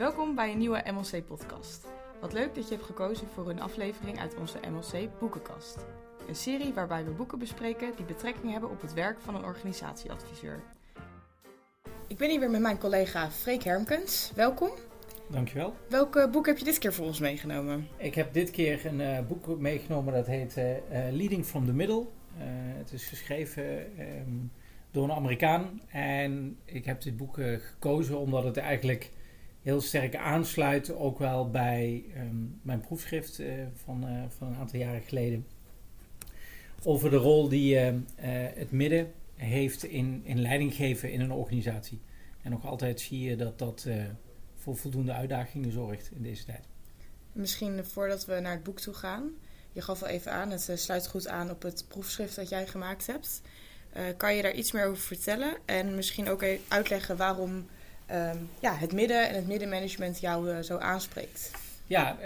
Welkom bij een nieuwe MLC-podcast. Wat leuk dat je hebt gekozen voor een aflevering uit onze MLC Boekenkast. Een serie waarbij we boeken bespreken die betrekking hebben op het werk van een organisatieadviseur. Ik ben hier weer met mijn collega Freek Hermkens. Welkom. Dankjewel. Welk eh, boek heb je dit keer voor ons meegenomen? Ik heb dit keer een uh, boek meegenomen dat heet uh, Leading from the Middle. het is geschreven um, door een Amerikaan. En ik heb dit boek gekozen omdat het eigenlijk heel sterk aansluit ook wel bij um, mijn proefschrift van, van een aantal jaren geleden. Over de rol die het midden heeft in, in leiding geven in een organisatie. En nog altijd zie je dat dat voor voldoende uitdagingen zorgt in deze tijd. Misschien voordat we naar het boek toe gaan. Je gaf al even aan, het sluit goed aan op het proefschrift dat jij gemaakt hebt. Kan je daar iets meer over vertellen? En misschien ook uitleggen waarom um, ja, het midden en het middenmanagement jou uh, zo aanspreekt? Ja,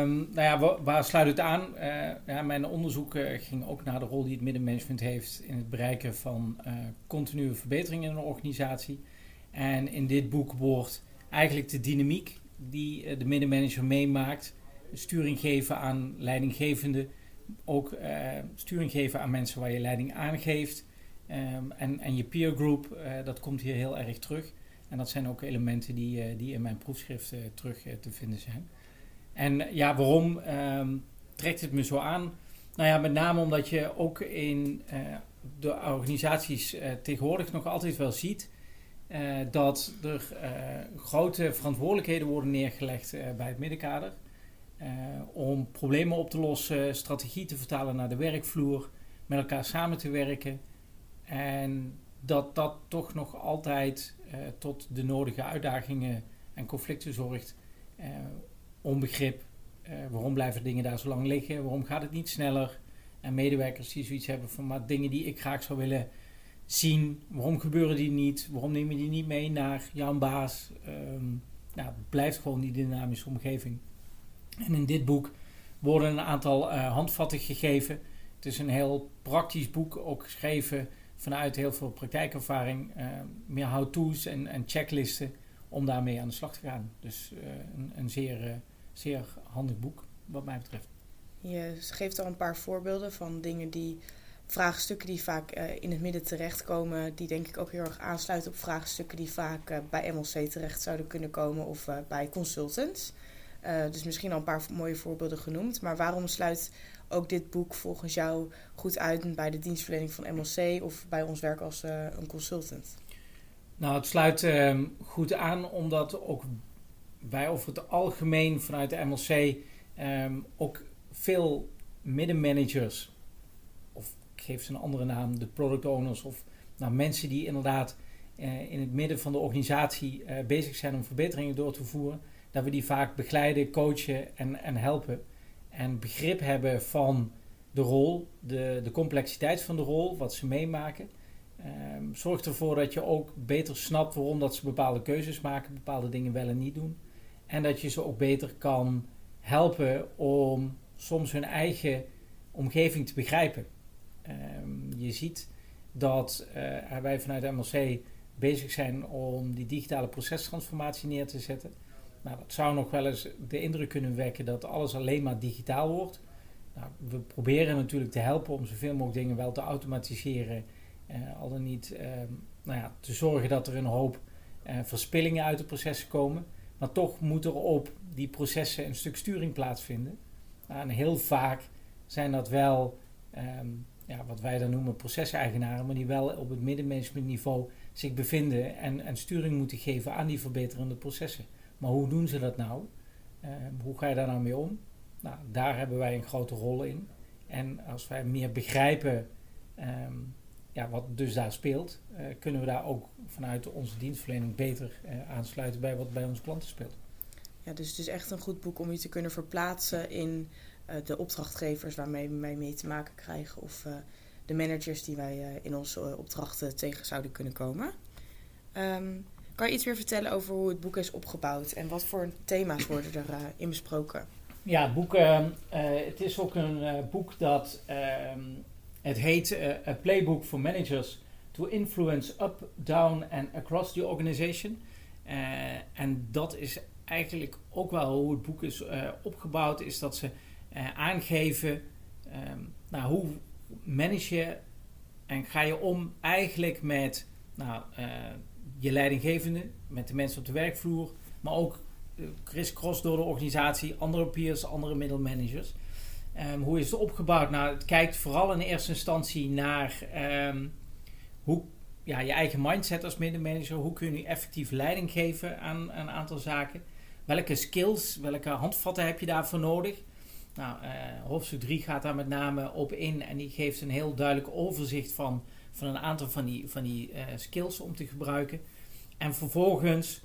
um, nou ja, waar, sluit het aan? Uh, ja, mijn onderzoek ging ook naar de rol die het middenmanagement heeft in het bereiken van continue verbetering in een organisatie. En in dit boek wordt eigenlijk de dynamiek die eh, de middenmanager meemaakt. Sturing geven aan leidinggevenden. Ook sturing geven aan mensen waar je leiding aan geeft. Um, en, en je peer group, dat komt hier heel erg terug. En dat zijn ook elementen die, uh, die in mijn proefschrift terug te vinden zijn. En ja, waarom um, trekt het me zo aan? Nou ja, met name omdat je ook in de organisaties tegenwoordig nog altijd wel ziet dat er grote verantwoordelijkheden worden neergelegd bij het middenkader. om problemen op te lossen, strategie te vertalen naar de werkvloer, met elkaar samen te werken. En dat dat toch nog altijd tot de nodige uitdagingen en conflicten zorgt. onbegrip. waarom blijven dingen daar zo lang liggen? Waarom gaat het niet sneller? En medewerkers die zoiets hebben van maar dingen die ik graag zou willen zien. Waarom gebeuren die niet? Waarom neem je die niet mee naar jouw baas? Um, nou, het blijft gewoon die dynamische omgeving. En in dit boek worden een aantal handvatten gegeven. Het is een heel praktisch boek, ook geschreven vanuit heel veel praktijkervaring. Uh, meer how-to's en, en, checklisten om daarmee aan de slag te gaan. Dus uh, een, een, zeer, zeer handig boek wat mij betreft. Je geeft al een paar voorbeelden van dingen die vraagstukken die vaak in het midden terechtkomen, die denk ik ook heel erg aansluiten op vraagstukken die vaak bij MLC terecht zouden kunnen komen of bij consultants. Dus misschien al een paar mooie voorbeelden genoemd. Maar waarom sluit ook dit boek volgens jou goed uit bij de dienstverlening van MLC of bij ons werk als een consultant? Nou, het sluit ehm, goed aan omdat ook wij over het algemeen vanuit de MLC um, ook veel middenmanagers geef ze een andere naam, de product owners of nou, mensen die inderdaad uh, in het midden van de organisatie bezig zijn om verbeteringen door te voeren, dat we die vaak begeleiden, coachen en, en helpen. En begrip hebben van de rol, de, de complexiteit van de rol, wat ze meemaken. Um, zorgt ervoor dat je ook beter snapt waarom dat ze bepaalde keuzes maken, bepaalde dingen wel en niet doen. En dat je ze ook beter kan helpen om soms hun eigen omgeving te begrijpen. Um, je ziet dat uh, wij vanuit MLC bezig zijn om die digitale processtransformatie neer te zetten. Nou, dat zou nog wel eens de indruk kunnen wekken dat alles alleen maar digitaal wordt. Nou, we proberen natuurlijk te helpen om zoveel mogelijk dingen wel te automatiseren. Uh, al dan niet uh, nou ja, te zorgen dat er een hoop uh, verspillingen uit de processen komen. Maar toch moet er op die processen een stuk sturing plaatsvinden. Nou, en heel vaak zijn dat wel um, ja, wat wij dan noemen proceseigenaren, maar die wel op het middenmanagementniveau zich bevinden en, en sturing moeten geven aan die verbeterende processen. Maar hoe doen ze dat nou? Uh, hoe ga je daar nou mee om? Nou, daar hebben wij een grote rol in. En als wij meer begrijpen um, ja, wat dus daar speelt, uh, kunnen we daar ook vanuit onze dienstverlening beter uh, aansluiten bij wat bij onze klanten speelt. Ja, dus het is echt een goed boek om je te kunnen verplaatsen in uh, de opdrachtgevers waarmee wij mee te maken krijgen of de managers die wij in onze opdrachten tegen zouden kunnen komen. Um, kan je iets meer vertellen over hoe het boek is opgebouwd en wat voor thema's worden er in besproken? Ja, het boek, het is ook een boek dat het heet A Playbook for Managers to Influence Up, Down and Across the Organization. en dat is eigenlijk ook wel hoe het boek is opgebouwd, is dat ze aangeven ehm, nou, hoe manage je en ga je om eigenlijk met nou, je leidinggevende, met de mensen op de werkvloer, maar ook crisscross door de organisatie, andere peers, andere middelmanagers. Um, hoe is het opgebouwd? Nou, het kijkt vooral in eerste instantie naar ehm, hoe ja, je eigen mindset als middenmanager. Hoe kun je effectief leiding geven aan, een aantal zaken? Welke skills, welke handvatten heb je daarvoor nodig? Nou, uh, hoofdstuk 3 gaat daar met name op in en die geeft een heel duidelijk overzicht van, van een aantal van die, van die uh, skills om te gebruiken. En vervolgens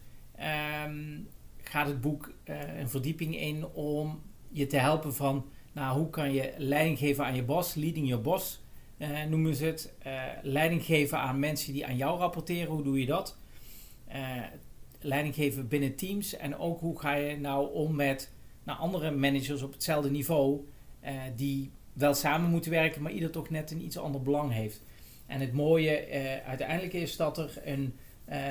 um, gaat het boek uh, een verdieping in om je te helpen van nou, hoe kan je leiding geven aan je bos, leading your boss uh, noemen ze het. Uh, leiding geven aan mensen die aan jou rapporteren, hoe doe je dat? leiding geven binnen teams en ook hoe ga je nou om met nou, andere managers op hetzelfde niveau die wel samen moeten werken, maar ieder toch net een iets ander belang heeft. En het mooie uiteindelijk is dat er een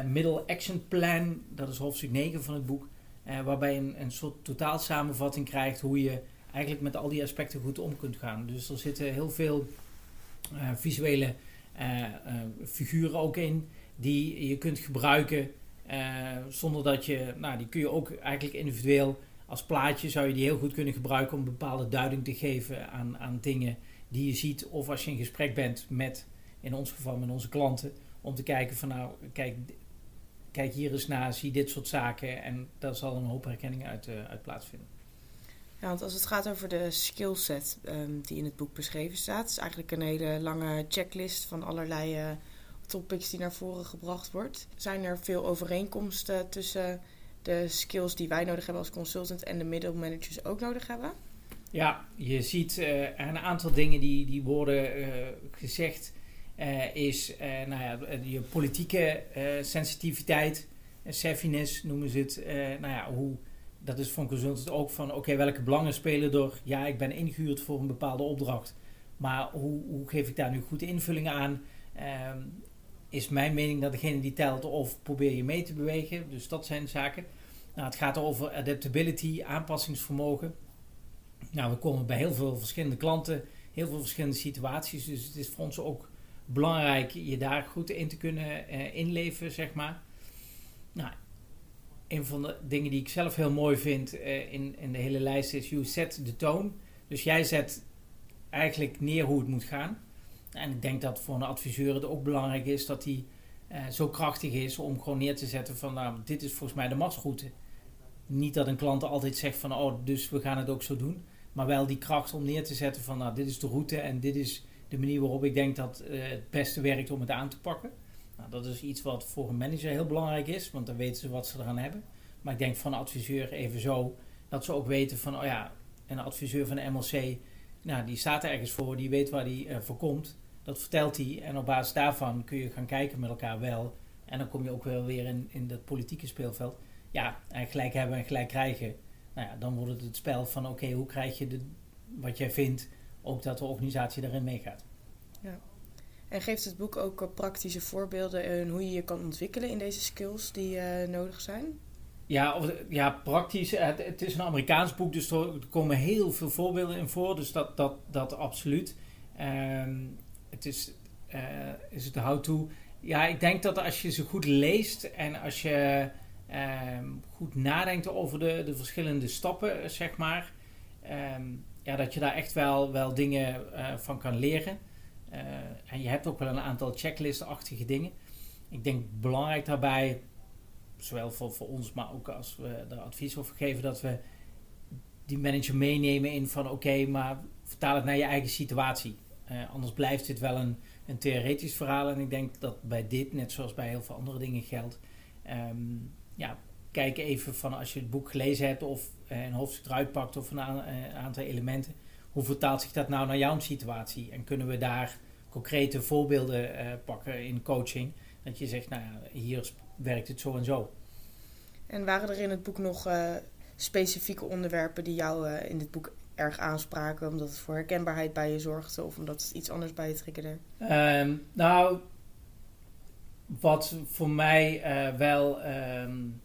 middle action plan, dat is hoofdstuk 9 van het boek, uh, waarbij je een, een soort totaal samenvatting krijgt hoe je eigenlijk met al die aspecten goed om kunt gaan. Dus er zitten heel veel uh, visuele figuren ook in die je kunt gebruiken zonder dat je, nou die kun je ook eigenlijk individueel als plaatje zou je die heel goed kunnen gebruiken om bepaalde duiding te geven aan, aan dingen die je ziet of als je in gesprek bent met, in ons geval met onze klanten, om te kijken van nou, kijk, kijk hier eens naar, zie dit soort zaken. En daar zal een hoop herkenning uit, uh, uit plaatsvinden. Ja, want als het gaat over de skillset um, die in het boek beschreven staat, is eigenlijk een hele lange checklist van allerlei uh, topics die naar voren gebracht wordt. Zijn er veel overeenkomsten tussen de skills die wij nodig hebben als consultant en de middelmanagers ook nodig hebben? Ja, je ziet uh, een aantal dingen die, die worden gezegd is uh, nou ja, je politieke sensitiviteit, savviness noemen ze het. nou ja, hoe, dat is van consultant ook van oké, welke belangen spelen door? Ja, ik ben ingehuurd voor een bepaalde opdracht, maar hoe, hoe geef ik daar nu goed invulling aan? Ehm, is mijn mening dat degene die telt of probeer je mee te bewegen? Dus dat zijn zaken. Nou, het gaat over adaptability, aanpassingsvermogen. Nou, we komen bij heel veel verschillende klanten, heel veel verschillende situaties. Dus het is voor ons ook belangrijk je daar goed in te kunnen uh, inleven, zeg maar. Nou, een van de dingen die ik zelf heel mooi vind uh, in, in de hele lijst is: you set the tone. Dus jij zet eigenlijk neer hoe het moet gaan. En ik denk dat voor een adviseur het ook belangrijk is dat hij uh, zo krachtig is om gewoon neer te zetten van nou, dit is volgens mij de marsroute. Niet dat een klant altijd zegt van oh, dus we gaan het ook zo doen. Maar wel die kracht om neer te zetten van nou, dit is de route en dit is de manier waarop ik denk dat uh, het beste werkt om het aan te pakken. Nou, dat is iets wat voor een manager heel belangrijk is, want dan weten ze wat ze eraan hebben. Maar ik denk van een adviseur even zo, dat ze ook weten van, oh ja, een adviseur van de MLC, nou, die staat ergens voor, die weet waar die uh, voor komt. Dat vertelt hij en op basis daarvan kun je gaan kijken met elkaar wel. En dan kom je ook wel weer in, in dat politieke speelveld. Ja, en gelijk hebben en gelijk krijgen. Nou ja, dan wordt het het spel van oké, hoe krijg je de, wat jij vindt ook dat de organisatie daarin meegaat. Ja. En geeft het boek ook eh, praktische voorbeelden en hoe je je kan ontwikkelen in deze skills die uh, nodig zijn? Ja, of, ja praktisch. Het, het, is een Amerikaans boek, dus er komen heel veel voorbeelden in voor. Dus dat, dat, dat absoluut. Um, het is, uh, is het how-to. Ja, ik denk dat als je ze goed leest en als je um, goed nadenkt over de, de verschillende stappen, zeg maar. Um, ja, dat je daar echt wel, wel dingen uh, van kan leren. Uh, en je hebt ook wel een aantal checklistachtige dingen. Ik denk belangrijk daarbij, zowel voor, voor ons, maar ook als we er advies over geven, dat we die manager meenemen in van oké, maar vertaal het naar je eigen situatie. Uh, anders blijft dit wel een, een theoretisch verhaal. En ik denk dat bij dit, net zoals bij heel veel andere dingen geldt, um, ja, kijk even van als je het boek gelezen hebt of eh, een hoofdstuk eruit pakt of een eh, aantal elementen. Hoe vertaalt zich dat nou naar jouw situatie? En kunnen we daar concrete voorbeelden uh, pakken in coaching? Dat je zegt, nou ja, hier werkt het zo en zo. En waren er in het boek nog uh, specifieke onderwerpen die jou uh, in dit boek erg aanspraken? Omdat het voor herkenbaarheid bij je zorgde of omdat het iets anders bij je triggerde? Um, nou, wat voor mij wel... Um,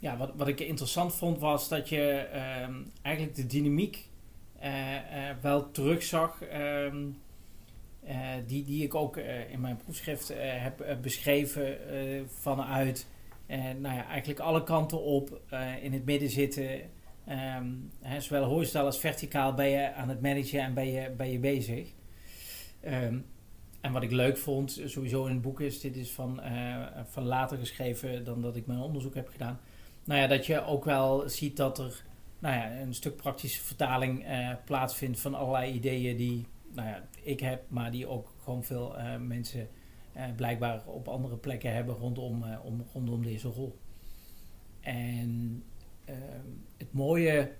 ja, wat, wat ik interessant vond was dat je ehm, eigenlijk de dynamiek uh, uh, wel terugzag. Um, die, die ik ook in mijn proefschrift heb beschreven vanuit nou ja, eigenlijk alle kanten op in het midden zitten. Um, hè, zowel horizontaal als verticaal ben je aan het managen en ben je, ben je bezig. En wat ik leuk vond, sowieso in het boek is, dit is van, van later geschreven dan dat ik mijn onderzoek heb gedaan. Nou ja, dat je ook wel ziet dat er nou ja, een stuk praktische vertaling uh, plaatsvindt van allerlei ideeën die nou ja, ik heb, maar die ook gewoon veel uh, mensen blijkbaar op andere plekken hebben rondom, om, rondom deze rol. En ehm, het mooie,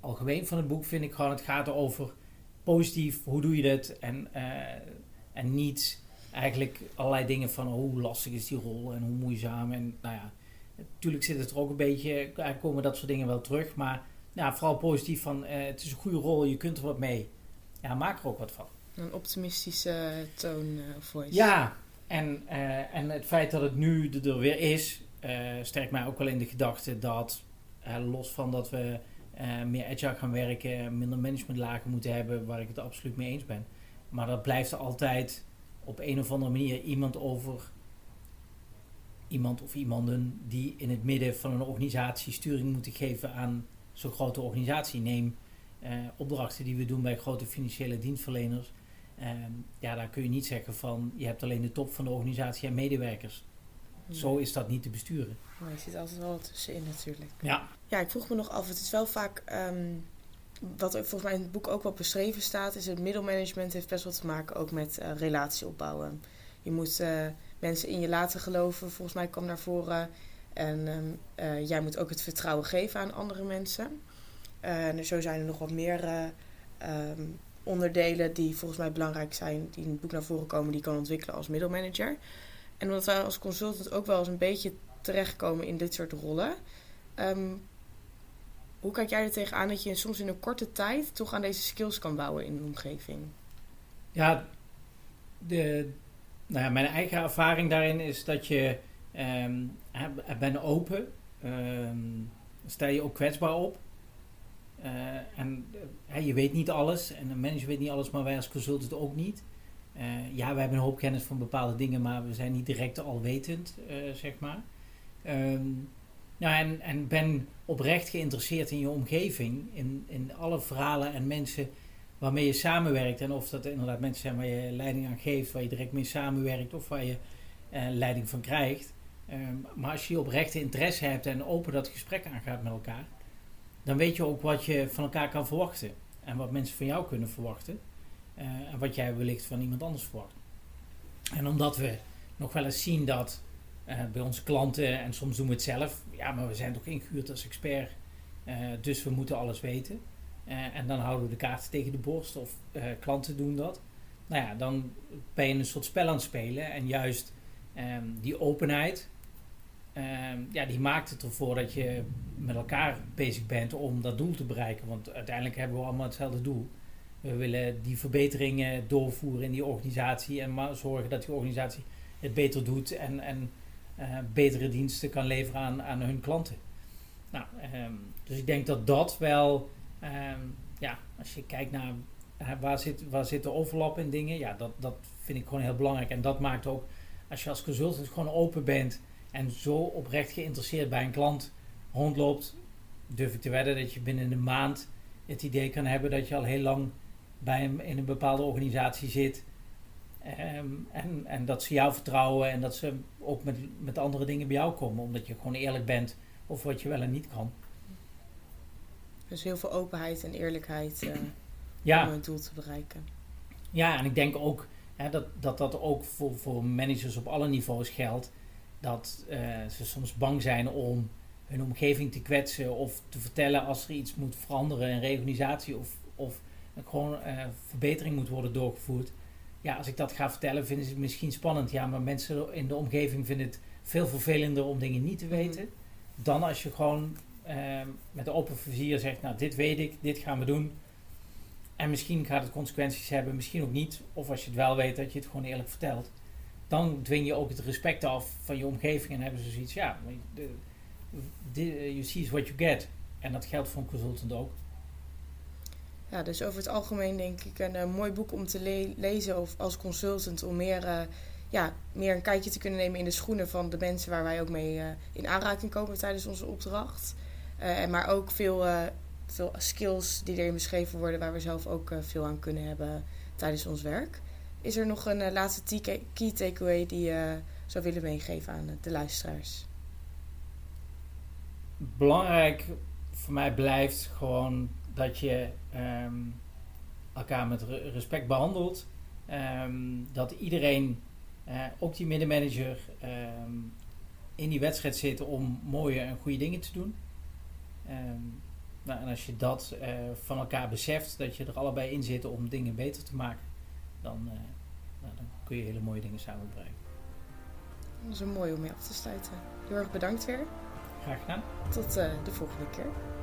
algemeen van het boek vind ik gewoon, het gaat over positief, hoe doe je dat? En, en niet eigenlijk allerlei dingen van oh, hoe lastig is die rol en hoe moeizaam. En nou ja, natuurlijk zit het er ook een beetje, er komen dat soort dingen wel terug. Maar ja, vooral positief van uh, het is een goede rol, je kunt er wat mee. Ja, maak er ook wat van. Een optimistische toon uh, voice. Ja, en, en het feit dat het nu er weer is, sterkt mij ook wel in de gedachte dat, los van dat we meer agile gaan werken, minder managementlagen moeten hebben, waar ik het absoluut mee eens ben. Maar dat blijft er altijd op een of andere manier iemand over, iemand of iemanden die in het midden van een organisatie sturing moeten geven aan zo'n grote organisatie. Neem uh, opdrachten die we doen bij grote financiële dienstverleners. Uh, ja, daar kun je niet zeggen van je hebt alleen de top van de organisatie en medewerkers. Zo is dat niet te besturen. Maar je zit altijd wel tussenin natuurlijk. Ja. Ja, ik vroeg me nog af, het is wel vaak, um, wat volgens mij in het boek ook wel beschreven staat, is het middelmanagement heeft best wel te maken ook met uh, relatie opbouwen. Je moet uh, mensen in je laten geloven, volgens mij kwam naar voren. En um, uh, jij moet ook het vertrouwen geven aan andere mensen. en zo zijn er nog wat meer um, onderdelen die volgens mij belangrijk zijn, die in het boek naar voren komen, die kan ontwikkelen als middelmanager. En omdat wij als consultant ook wel eens een beetje terechtkomen in dit soort rollen. Um, hoe kijk jij er tegenaan dat je soms in een korte tijd toch aan deze skills kan bouwen in de omgeving? Ja, de, nou mijn eigen ervaring daarin is dat je um, ben open, um, sta je ook kwetsbaar op. Uh, en uh, je weet niet alles en een manager weet niet alles, maar wij als consultant ook niet. Uh, ja, we hebben een hoop kennis van bepaalde dingen, maar we zijn niet direct alwetend, zeg maar. Nou, en, en ben oprecht geïnteresseerd in je omgeving, in, in alle verhalen en mensen waarmee je samenwerkt. En of dat inderdaad mensen zijn waar je leiding aan geeft, waar je direct mee samenwerkt of waar je uh, leiding van krijgt. Um, maar als je oprechte interesse hebt en open dat gesprek aangaat met elkaar, dan weet je ook wat je van elkaar kan verwachten. En wat mensen van jou kunnen verwachten. Uh, en wat jij wellicht van iemand anders verwacht. En omdat we nog wel eens zien dat uh, bij onze klanten en soms doen we het zelf, ja, maar we zijn toch ingehuurd als expert, dus we moeten alles weten. Uh, en dan houden we de kaarten tegen de borst of klanten doen dat. Nou ja, dan ben je een soort spel aan het spelen en juist um, die openheid, um, ja, die maakt het ervoor dat je met elkaar bezig bent om dat doel te bereiken. Want uiteindelijk hebben we allemaal hetzelfde doel. We willen die verbeteringen doorvoeren in die organisatie en maar zorgen dat die organisatie het beter doet en, en uh, betere diensten kan leveren aan, aan hun klanten. Nou, um, dus ik denk dat dat wel, um, ja, als je kijkt naar waar, zit, waar zit de overlap in dingen, ja, dat, dat vind ik gewoon heel belangrijk. En dat maakt ook, als je als consultant gewoon open bent en zo oprecht geïnteresseerd bij een klant rondloopt, durf ik te wedden dat je binnen een maand het idee kan hebben dat je al heel lang bij hem in een bepaalde organisatie zit Um, en, en dat ze jou vertrouwen en dat ze ook met, met andere dingen bij jou komen, omdat je gewoon eerlijk bent over wat je wel en niet kan. Dus heel veel openheid en eerlijkheid uh, ja. om het doel te bereiken. Ja, en ik denk ook hè, dat, dat dat ook voor, voor managers op alle niveaus geldt. Dat uh, ze soms bang zijn om hun omgeving te kwetsen of te vertellen als er iets moet veranderen, een reorganisatie of, of gewoon uh, verbetering moet worden doorgevoerd ja, als ik dat ga vertellen, vinden ze het misschien spannend. Ja, maar mensen in de omgeving vinden het veel vervelender om dingen niet te mhm. weten. Dan als je gewoon uh, met open vizier zegt, nou dit weet ik, dit gaan we doen. En misschien gaat het consequenties hebben, misschien ook niet. Of als je het wel weet, dat je het gewoon eerlijk vertelt. Dan dwing je ook het respect af van je omgeving en hebben ze zoiets, ja, de, you see what you get. En dat geldt voor een consultant ook. Ja, dus over het algemeen denk ik een, uh, mooi boek om te lezen of als consultant om meer, uh, ja, meer een kijkje te kunnen nemen in de schoenen van de mensen waar wij ook mee uh, in aanraking komen tijdens onze opdracht. Maar ook veel, veel skills die erin beschreven worden waar we zelf ook veel aan kunnen hebben tijdens ons werk. Is er nog een laatste key takeaway die je zou willen meegeven aan de luisteraars? Belangrijk voor mij blijft gewoon dat je ehm, elkaar met respect behandelt. Ehm, dat iedereen, ook die middenmanager, um, in die wedstrijd zit om mooie en goede dingen te doen. Nou, en als je dat uh, van elkaar beseft, dat je er allebei in zit om dingen beter te maken, dan, uh, nou, dan kun je hele mooie dingen samenbrengen. Dat is een mooi om mee af te sluiten. Heel erg bedankt weer. Graag gedaan. Tot de volgende keer.